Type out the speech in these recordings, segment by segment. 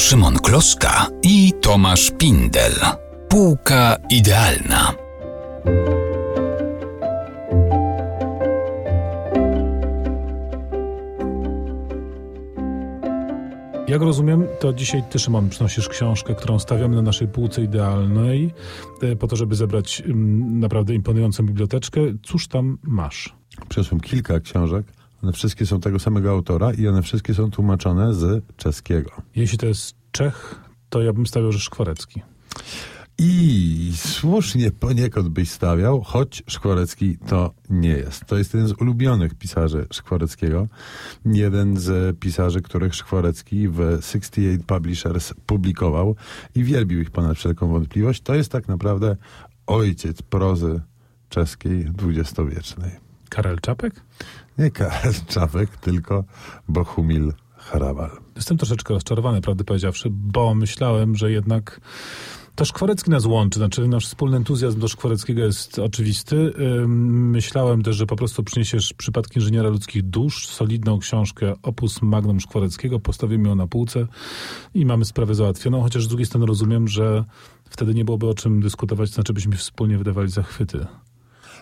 Szymon Kloszka i Tomasz Pindel. Półka idealna. Jak rozumiem, to dzisiaj ty, Szymon, przynosisz książkę, którą stawiamy na naszej półce idealnej, e, po to, żeby zebrać mm, naprawdę imponującą biblioteczkę. Cóż tam masz? Przyniosłem kilka książek. One wszystkie są tego samego autora i one wszystkie są tłumaczone z czeskiego. Jeśli to jest Czech, to ja bym stawiał, że Szkwarecki. I słusznie poniekąd byś stawiał, choć Szkwarecki to nie jest. To jest jeden z ulubionych pisarzy Szkwareckiego. Jeden z pisarzy, których Szkwarecki w 68 Publishers publikował i wielbił ich ponad wszelką wątpliwość. To jest tak naprawdę ojciec prozy czeskiej dwudziestowiecznej. Karel Czapek? Nie Karel Czapek, tylko Bohumil Hrabal. Jestem troszeczkę rozczarowany, prawdę powiedziawszy, bo myślałem, że jednak to Szkwarecki nas łączy, znaczy nasz wspólny entuzjazm do Szkwareckiego jest oczywisty. Myślałem też, że po prostu przyniesiesz przypadki inżyniera ludzkich dusz, solidną książkę opus magnum Szkwareckiego, postawimy ją na półce i mamy sprawę załatwioną, chociaż z drugiej strony rozumiem, że wtedy nie byłoby o czym dyskutować, to znaczy byśmy wspólnie wydawali zachwyty.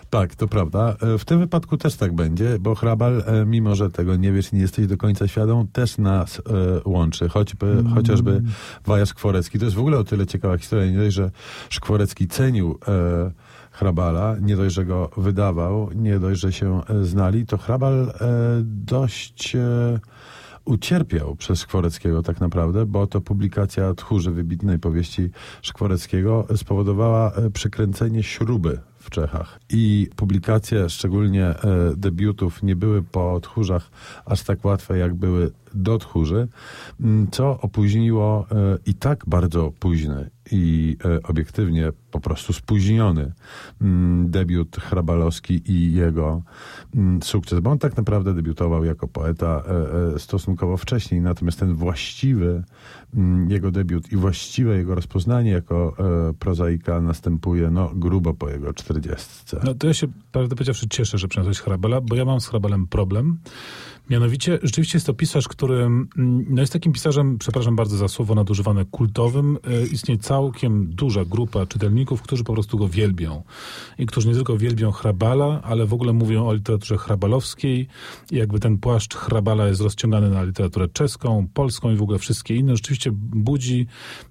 Tak, to prawda. E, W tym wypadku też tak będzie, bo Hrabal, e, mimo że tego nie wiesz i nie jesteś do końca świadom, też nas e, łączy. Choćby, Chociażby Waja Szkworecki. To jest w ogóle o tyle ciekawa historia. Nie dość, że Szkworecki cenił Hrabala, nie dość, że go wydawał, nie dość, że się znali, to Hrabal dość... Ucierpiał przez Szkworeckiego tak naprawdę, bo to publikacja Tchórzy, wybitnej powieści Szkworeckiego, spowodowała przykręcenie śruby w Czechach. I publikacje, szczególnie e, debiutów, nie były po Tchórzach aż tak łatwe, jak były do Tchórzy, m, co opóźniło e, i tak bardzo późny i e, obiektywnie po prostu spóźniony mm, debiut Hrabalowski i jego mm, sukces, bo on tak naprawdę debiutował jako poeta e, stosunkowo wcześniej, natomiast ten właściwy mm, jego debiut i właściwe jego rozpoznanie jako prozaika następuje no, grubo po jego czterdziestce. No to ja się, prawdę powiedziawszy, cieszę, że przyniosłeś Hrabala, bo ja mam z Hrabalem problem. Mianowicie, rzeczywiście jest to pisarz, który mm, no jest takim pisarzem, przepraszam bardzo za słowo nadużywane, kultowym. E, Istnieje całkiem duża grupa czytelników, którzy po prostu go wielbią. I którzy nie tylko wielbią Hrabala, ale w ogóle mówią o literaturze hrabalowskiej. I jakby ten płaszcz Hrabala jest rozciągany na literaturę czeską, polską i w ogóle wszystkie inne. Rzeczywiście budzi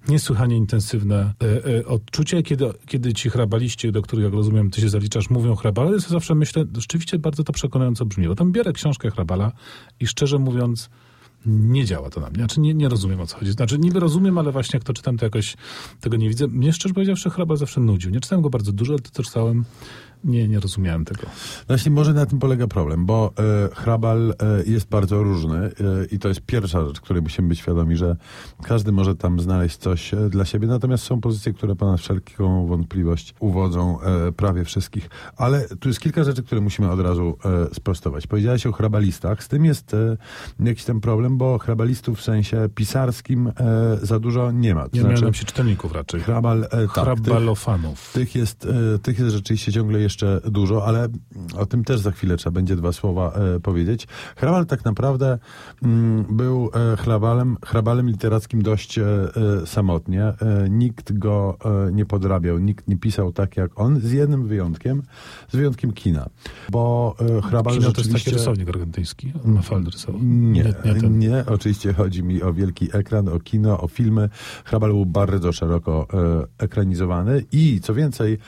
niesłychanie intensywne e, e, odczucie. Kiedy, kiedy ci hrabaliści, do których, jak rozumiem, ty się zaliczasz, mówią Hrabala, to zawsze myślę, rzeczywiście bardzo to przekonująco brzmi. Bo tam biorę książkę Hrabala i szczerze mówiąc, nie działa to na mnie. Znaczy nie, nie rozumiem o co chodzi. Znaczy niby rozumiem, ale właśnie jak to czytam, to jakoś tego nie widzę. Mnie szczerze powiedziawszy Hrabal zawsze nudził. Nie czytałem go bardzo dużo, ale to co czytałem, nie, nie rozumiałem tego. Właśnie może na tym polega problem, bo e, Hrabal e, jest bardzo różny e, i to jest pierwsza rzecz, której musimy być świadomi, że każdy może tam znaleźć coś e, dla siebie, natomiast są pozycje, które ponad wszelką wątpliwość uwodzą e, prawie wszystkich. Ale tu jest kilka rzeczy, które musimy od razu e, sprostować. Powiedziałeś o hrabalistach, z tym jest jakiś ten problem, bo hrabalistów w sensie pisarskim za dużo nie ma. To Nie miałem się czytelników raczej. Hrabal, tak, tych- Hrabalofanów. tych jest, e, tych jest rzeczywiście ciągle jeszcze dużo, ale o tym też za chwilę trzeba będzie dwa słowa e, powiedzieć. Hrabal tak naprawdę mm, był e, hrabalem, hrabalem literackim dość e, e, samotnie. E, nikt go e, nie podrabiał, nikt nie pisał tak jak on, z jednym wyjątkiem, z wyjątkiem kina. Bo e, hrabal Kino to jest taki rzeczywiście... rysownik argentyński. On ma faldę rysową. Nie, nie, nie, ten. oczywiście chodzi mi o wielki ekran, o kino, o filmy. Hrabal był bardzo szeroko ekranizowany i co więcej,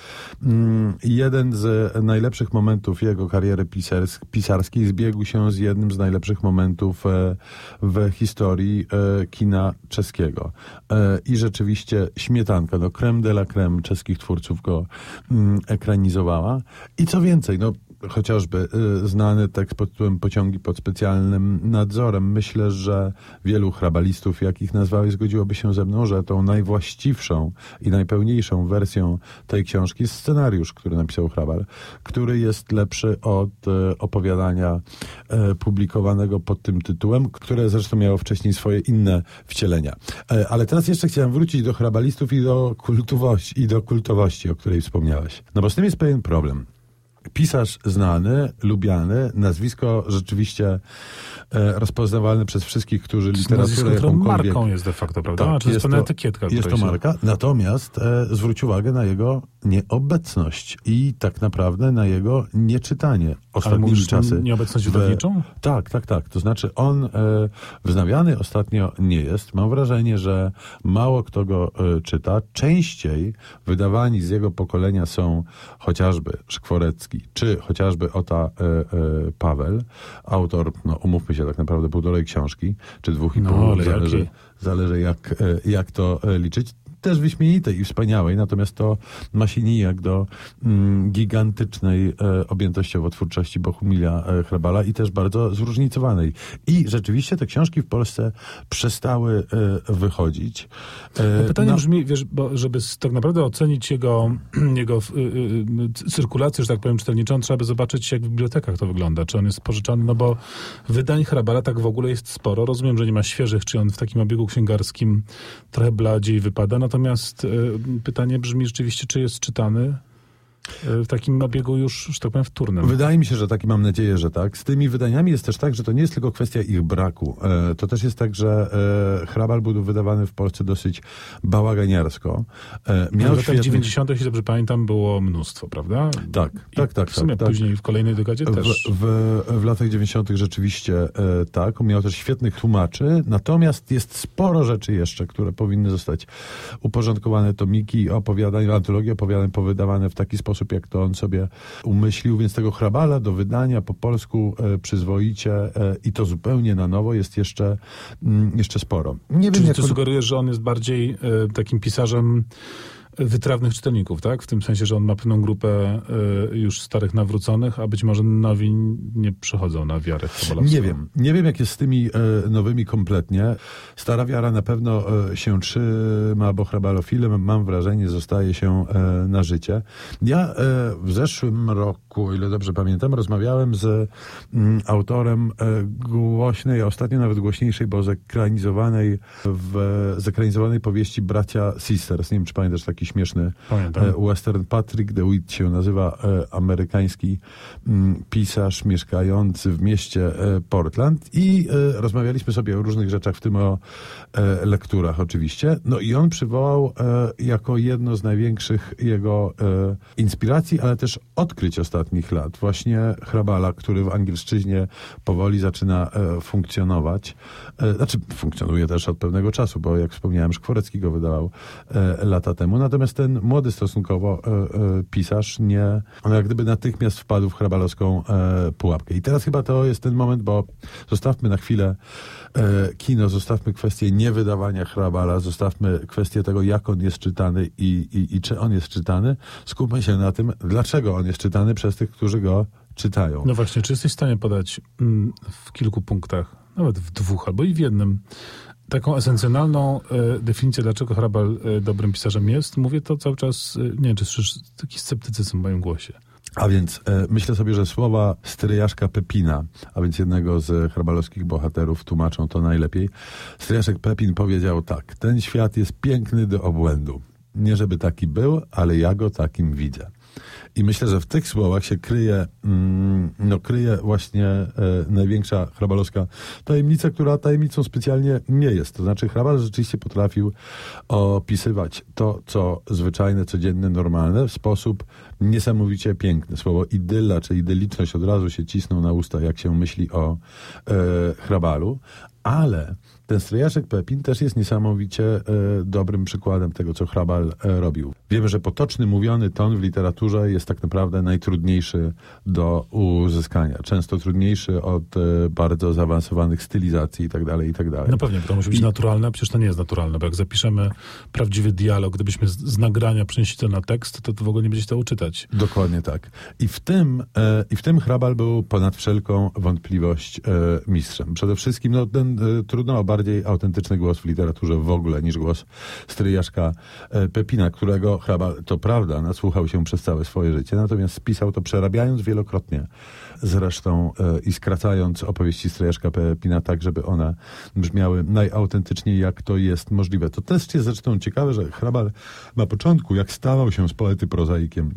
mm, jeden z najlepszych momentów jego kariery pisarsk- pisarskiej zbiegł się z jednym z najlepszych momentów e, w historii e, kina czeskiego. E, I rzeczywiście śmietanka, no creme de la creme czeskich twórców go mm, ekranizowała. I co więcej, no chociażby y, znany tekst pod tytułem Pociągi pod specjalnym nadzorem. Myślę, że wielu hrabalistów, jakich nazwałeś, zgodziłoby się ze mną, że tą najwłaściwszą i najpełniejszą wersją tej książki jest scenariusz, który napisał hrabal, który jest lepszy od e, opowiadania e, publikowanego pod tym tytułem, które zresztą miało wcześniej swoje inne wcielenia. E, ale teraz jeszcze chciałem wrócić do hrabalistów i do kultowości, i do kultowości, o której wspomniałeś. No bo z tym jest pewien problem. Pisarz znany, lubiany, nazwisko rzeczywiście e, rozpoznawalne przez wszystkich, którzy literaturę jakąkolwiek... marką jest de facto, prawda? Tak, Znaczy, to jest pewna to- etykietka. Jest to której się- marka, natomiast e, zwróć uwagę na jego nieobecność i tak naprawdę na jego nieczytanie Ale ostatnimi mówisz czasy. nieobecność w- wydawniczą? Tak, tak, tak. To znaczy on e, wznawiany ostatnio nie jest. Mam wrażenie, że mało kto go e, czyta. Częściej wydawani z jego pokolenia są chociażby Szkworecki, czy chociażby Ota e, e, Paweł, autor, no umówmy się, tak naprawdę półtorej książki, czy dwóch i No, pół, ale zależy, zależy jak, e, jak to e, liczyć. Też wyśmienitej i wspaniałej, natomiast to ma się nijak do mm, gigantycznej e, objętościowo twórczości Bohumilia e, Hrabala i też bardzo zróżnicowanej. I rzeczywiście te książki w Polsce przestały e, wychodzić. E, No Pytanie no, brzmi, wiesz, bo żeby tak naprawdę ocenić jego, jego y, y, cyrkulację, że tak powiem, czytelniczą, trzeba by zobaczyć, jak w bibliotekach to wygląda. Czy on jest pożyczany, no bo wydań Hrabala tak w ogóle jest sporo. Rozumiem, że nie ma świeżych, czy on w takim obiegu księgarskim trochę bladziej wypada. Natomiast y, pytanie brzmi rzeczywiście, czy jest czytany w takim obiegu już, że tak powiem, wtórnym. Wydaje mi się, że tak i mam nadzieję, że tak. Z tymi wydaniami jest też tak, że to nie jest tylko kwestia ich braku. E, to też jest tak, że e, Hrabal był wydawany w Polsce dosyć bałaganiarsko. E, w miał latach świetnych- 90., jeśli dobrze pamiętam, było mnóstwo, prawda? Tak, I tak, tak. W sumie tak, tak. później w kolejnej dekadzie też. W, w, w latach 90. rzeczywiście tak. Miał też świetnych tłumaczy, natomiast jest sporo rzeczy jeszcze, które powinny zostać uporządkowane. Tomiki opowiadań, antologii opowiadań powydawane w taki sposób, jak to on sobie umyślił, więc tego hrabala do wydania po polsku e, przyzwoicie e, i to zupełnie na nowo jest jeszcze, mm, jeszcze sporo. Nie wiem, Czyli jak ty sugerujesz, że on jest bardziej e, takim pisarzem wytrawnych czytelników, tak? W tym sensie, że on ma pewną grupę e, już starych nawróconych, a być może nowi nie przechodzą na wiarę Sobolewską. Nie wiem. Nie wiem, jak jest z tymi e, nowymi kompletnie. Stara wiara na pewno e, się trzyma, bo hrabalofilem, mam wrażenie, zostaje się e, na życie. Ja w zeszłym roku, o ile dobrze pamiętam, rozmawiałem z mm, autorem głośnej, a ostatnio nawet głośniejszej, bo zekranizowanej w zekranizowanej powieści Bracia Sisters. Nie wiem, czy pamiętasz taki śmieszny Pamiętam. e, western. Patrick DeWitt się nazywa, e, amerykański mm, pisarz mieszkający w mieście e, Portland i rozmawialiśmy sobie o różnych rzeczach, w tym o lekturach oczywiście. No i on przywołał jako jedno z największych jego inspiracji, ale też odkryć ostatnich lat właśnie Hrabala, który w angielszczyźnie powoli zaczyna funkcjonować. Znaczy funkcjonuje też od pewnego czasu, bo jak wspomniałem, Szkworecki go wydawał lata temu. Natomiast ten młody stosunkowo e, e, pisarz nie, on jak gdyby natychmiast wpadł w hrabalowską e, pułapkę. I teraz chyba to jest ten moment, bo zostawmy na chwilę e, kino, zostawmy kwestię niewydawania hrabala, zostawmy kwestię tego, jak on jest czytany i, i, i czy on jest czytany. Skupmy się na tym, dlaczego on jest czytany przez tych, którzy go czytają. No właśnie, czy jesteś w stanie podać mm, w kilku punktach, nawet w dwóch albo i w jednym, taką esencjonalną e, definicję, dlaczego Hrabal e, dobrym pisarzem jest? Mówię to cały czas, e, nie wiem, czy słyszysz taki sceptycyzm w moim głosie. A więc e, myślę sobie, że słowa stryjaszka Pepina, a więc jednego z hrabalowskich bohaterów, tłumaczą to najlepiej. Stryjaszek Pepin powiedział tak: Ten świat jest piękny do obłędu. Nie żeby taki był, ale ja go takim widzę. I myślę, że w tych słowach się kryje, mm, no, kryje właśnie e, największa hrabalowska tajemnica, która tajemnicą specjalnie nie jest. To znaczy, hrabal rzeczywiście potrafił opisywać to, co zwyczajne, codzienne, normalne w sposób niesamowicie piękny. Słowo idylla czy idyliczność od razu się cisną na usta, jak się myśli o e, hrabalu, ale ten strojaszek Pepin też jest niesamowicie e, dobrym przykładem tego, co Hrabal e, robił. Wiemy, że potoczny, mówiony ton w literaturze jest tak naprawdę najtrudniejszy do uzyskania. Często trudniejszy od e, bardzo zaawansowanych stylizacji itd. itd. No pewnie, bo to musi być I- naturalne, a przecież to nie jest naturalne, bo jak zapiszemy prawdziwy dialog, gdybyśmy z, z nagrania przenieśli to na tekst, to, to w ogóle nie będzie się to uczytać. Dokładnie tak. I w tym, e, i w tym Hrabal był ponad wszelką wątpliwość e, mistrzem. Przede wszystkim no, ten, e, trudno o bardziej autentyczny głos w literaturze w ogóle niż głos stryjaszka e, Pepina, którego Hrabal, to prawda, nasłuchał się przez całe swoje życie, natomiast spisał to przerabiając wielokrotnie. Zresztą e, i skracając opowieści stryjaszka Pepina tak, żeby one brzmiały najautentyczniej, jak to jest możliwe. To też jest zresztą ciekawe, że Hrabal na początku, jak stawał się z poety prozaikiem,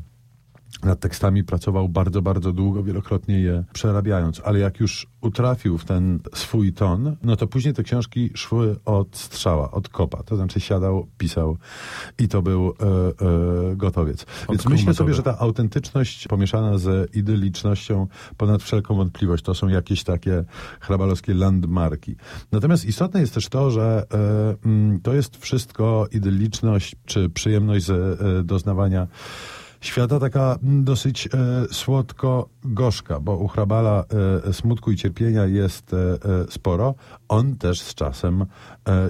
nad tekstami pracował bardzo, bardzo długo, wielokrotnie je przerabiając, ale jak już utrafił w ten swój ton, no to później te książki szły od strzała, od kopa. To znaczy siadał, pisał i to był e, e, gotowiec. Więc myślę sobie, że ta autentyczność pomieszana z idylicznością ponad wszelką wątpliwość, to są jakieś takie hrabalowskie landmarki. Natomiast istotne jest też to, że e, mm, to jest wszystko idyliczność czy przyjemność z e, doznawania świata taka dosyć e, słodko-gorzka, bo u Hrabala e, smutku i cierpienia jest e, sporo. On też z czasem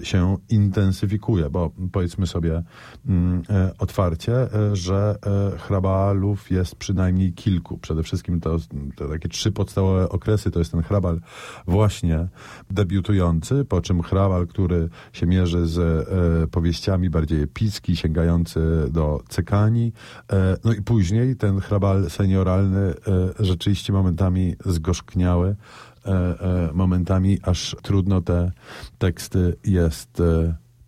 się intensyfikuje, bo powiedzmy sobie mm, otwarcie, że Hrabalów jest przynajmniej kilku. Przede wszystkim to, to takie trzy podstawowe okresy to jest ten Hrabal właśnie debiutujący, po czym Hrabal, który się mierzy z powieściami bardziej epicki, sięgający do cekani, no i później ten hrabal senioralny e, rzeczywiście momentami zgorzkniały, e, e, momentami aż trudno te teksty jest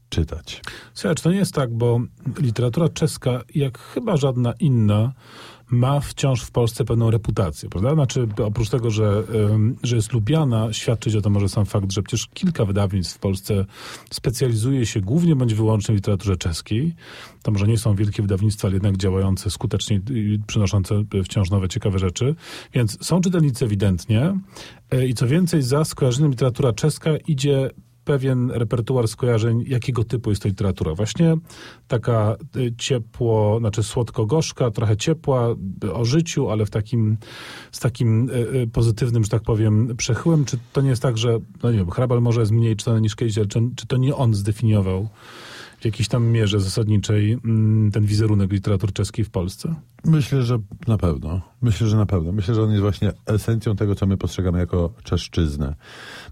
czytać. Słuchaj, to nie jest tak, bo literatura czeska, jak chyba żadna inna, ma wciąż w Polsce pewną reputację, prawda? Znaczy, oprócz tego, że, że jest lubiana, świadczyć o tym może sam fakt, że przecież kilka wydawnictw w Polsce specjalizuje się głównie bądź wyłącznie w literaturze czeskiej. To może nie są wielkie wydawnictwa, ale jednak działające skutecznie i przynoszące wciąż nowe, ciekawe rzeczy. Więc są czytelnicy ewidentnie e, i co więcej, za skojarzeniem literatura czeska idzie pewien repertuar skojarzeń, jakiego typu jest to literatura. Właśnie taka y, ciepło, znaczy słodko-gorzka, trochę ciepła, o życiu, ale w takim, z takim y, y, pozytywnym, że tak powiem, przechyłem. Czy to nie jest tak, że, no nie wiem, Hrabal może jest mniej czytany niż kiedyś, ale czy, czy to nie on zdefiniował w jakiejś tam mierze zasadniczej mm, ten wizerunek literatury czeskiej w Polsce? Myślę, że na pewno. Myślę, że na pewno. Myślę, że on jest właśnie esencją tego, co my postrzegamy jako czeszczyznę.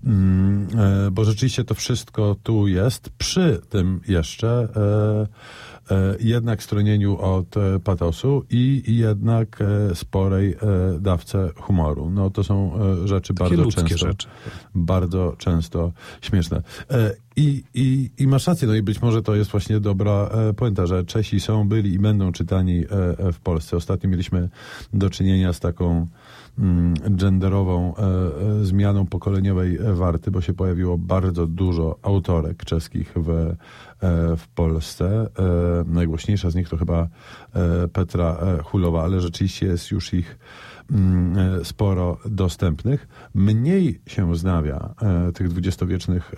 Mm, e, bo rzeczywiście to wszystko tu jest. Przy tym jeszcze e, jednak stronieniu od e, patosu i jednak e, sporej e, dawce humoru. No to są rzeczy Takie bardzo często rzeczy. bardzo często śmieszne. I, i, I masz rację, no i być może to jest właśnie dobra e, puenta, że Czesi są, byli i będą czytani e, e, w Polsce. Ostatnio mieliśmy do czynienia z taką genderową e, e, zmianą pokoleniowej warty, bo się pojawiło bardzo dużo autorek czeskich w, e, w Polsce. najgłośniejsza z nich to chyba Petra Hulowa, ale rzeczywiście jest już ich Mm, sporo dostępnych. Mniej się znawia tych dwudziestowiecznych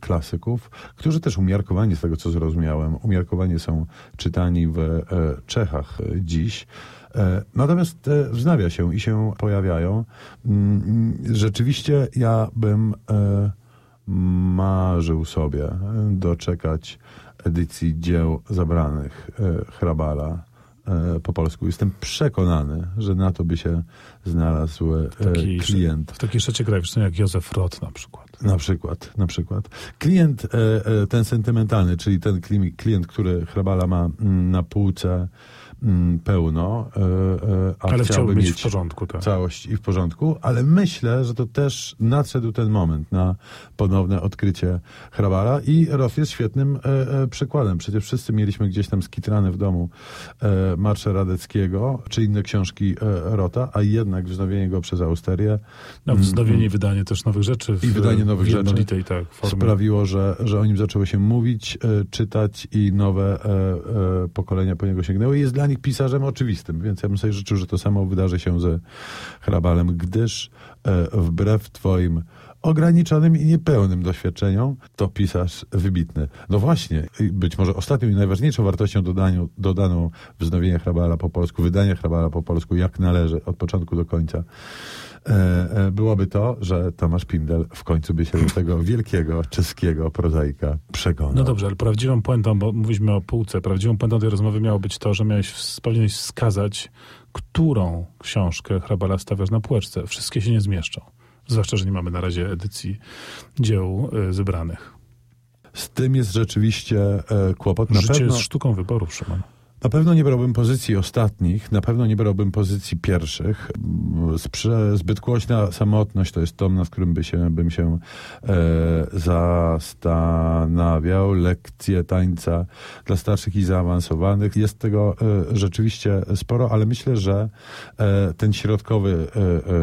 klasyków, którzy też umiarkowanie, z tego co zrozumiałem, umiarkowanie są czytani w Czechach dziś. Natomiast wznawia się i się pojawiają. Mm, rzeczywiście ja bym marzył sobie doczekać edycji dzieł zabranych Hrabala E, po polsku. Jestem przekonany, że na to by się znalazł e, Taki, klient. W takiej szecie graficznej jak Józef Roth na przykład. Na przykład, na przykład. Klient e, ten sentymentalny, czyli ten klient, który Hrabala ma mm, na półce pełno, e, e, a ale chciałby mieć w porządku, tak. całość i w porządku, ale myślę, że to też nadszedł ten moment na ponowne odkrycie Hrabala i Roth jest świetnym e, przykładem. Przecież wszyscy mieliśmy gdzieś tam skitrane w domu Marsze Radeckiego, czy inne książki Rota, a jednak wznowienie go przez Austerię. No, wznowienie i wydanie też nowych rzeczy. W, I wydanie nowych rzeczy tak, sprawiło, że, że o nim zaczęło się mówić, czytać i nowe pokolenia po niego sięgnęły. Jest dla dla nich pisarzem oczywistym, więc ja bym sobie życzył, że to samo wydarzy się ze Hrabalem, gdyż e, wbrew twoim ograniczonym i niepełnym doświadczeniom, to pisarz wybitny. No właśnie, być może ostatnią i najważniejszą wartością dodaniu, dodaną wznowienia Hrabala po polsku, wydania Hrabala po polsku, jak należy, od początku do końca, e, e, byłoby to, że Tomasz Pindel w końcu by się do tego wielkiego czeskiego prozaika przekonał. No dobrze, ale prawdziwą puentą, bo mówiliśmy o półce, prawdziwą puentą tej rozmowy miało być to, że miałeś, powinieneś wskazać, którą książkę Hrabala stawiasz na półeczce. Wszystkie się nie zmieszczą. Zwłaszcza, że nie mamy na razie edycji dzieł y, zebranych. Z tym jest rzeczywiście e, kłopot. Na Życie pewno... jest sztuką wyborów, Szymon. Na pewno nie brałbym pozycji ostatnich, na pewno nie brałbym pozycji pierwszych. Zbyt głośna samotność to jest tom, nad którym by się, bym się e, zastanawiał. Lekcje tańca dla starszych i zaawansowanych. Jest tego e, rzeczywiście sporo, ale myślę, że e, ten środkowy e,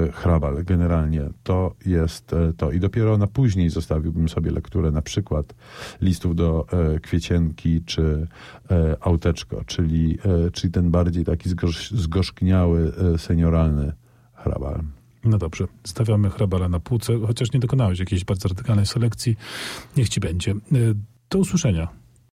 e, hrabal generalnie to jest e, to. I dopiero na później zostawiłbym sobie lekturę na przykład listów do e, kwiecienki czy e, auteczko, czyli, e, czyli ten bardziej taki zgorz, zgorzkniały, e, senioralny hrabal. No dobrze, stawiamy hrabala na półce, chociaż nie dokonałeś jakiejś bardzo radykalnej selekcji. Niech ci będzie. Y, Do usłyszenia.